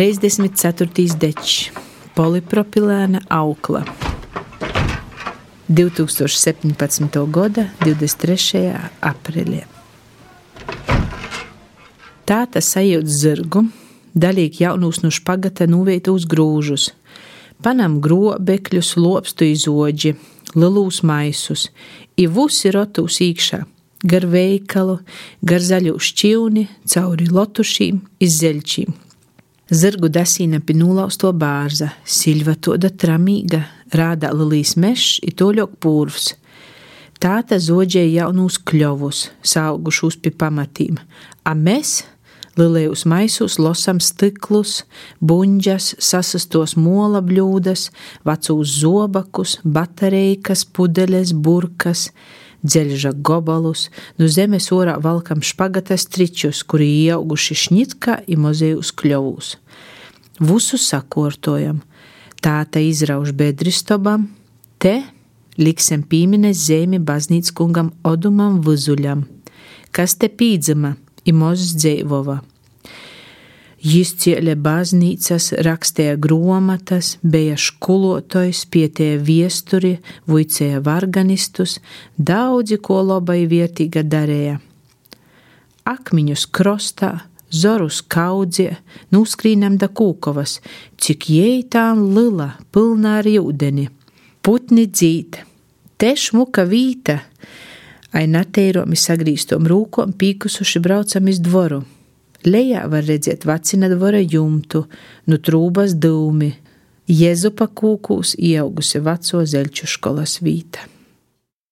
34. dečs, polipropilēna aukla. 2017. gada 23. aprīlī. Tāta sajūta zirgu, daļīgi jaunus no špagata nuveitu uz grūžus, panam grobekļus, lopstu izoģi, lilūs maisus, i vusi rotūs īkšā, gar veikalu, gar zaļu šķivni, cauri lotušīm, izzeļčīm. Zirgu dasīna pie nulausto bārza, silva toda tramīga, rādā lilīs mešs, i toļok pūrvs. Tāta zoģēja jaunus kļovus, saugušus pie pamatīm, a mēs Lilējus maisus losam stiklus, buņģas, sasastos mola bļūdas, vecūs zobakus, batereikas, pudeles, burkas, dzeļža gobalus, no zemes orā valkam špagatas tričus, kuri ieauguši šņitkā i mozejus kļovūs. Visu sakortojam, tāta izrauž bedristobam, te liksim pīmines zemi baznīcas kungam Odumam Vuzuļam, kas te pīdzama – i mozs dzīvova. Jis cieļa baznīcas, rakstīja grāmatas, bija skolotājs, pietēja viesturi, vuicēja varganistus, daudzi ko labai vietīga darīja. Akmiņus krostā, zorus kaudzie, nuskrīnam da kūkovas, cik jētām lila, pilnā ar ūdeni. Putni dzīt, te šmuka vīta, ai nateiromi sagrīstom rūkom pīkusuši braucam iz dvoru. Lejā var redzēt vecina dvora jumtu, nu trūbas dūmi, Jēzupa kūkūs ieaugusi veco zeļķu skolas vīta.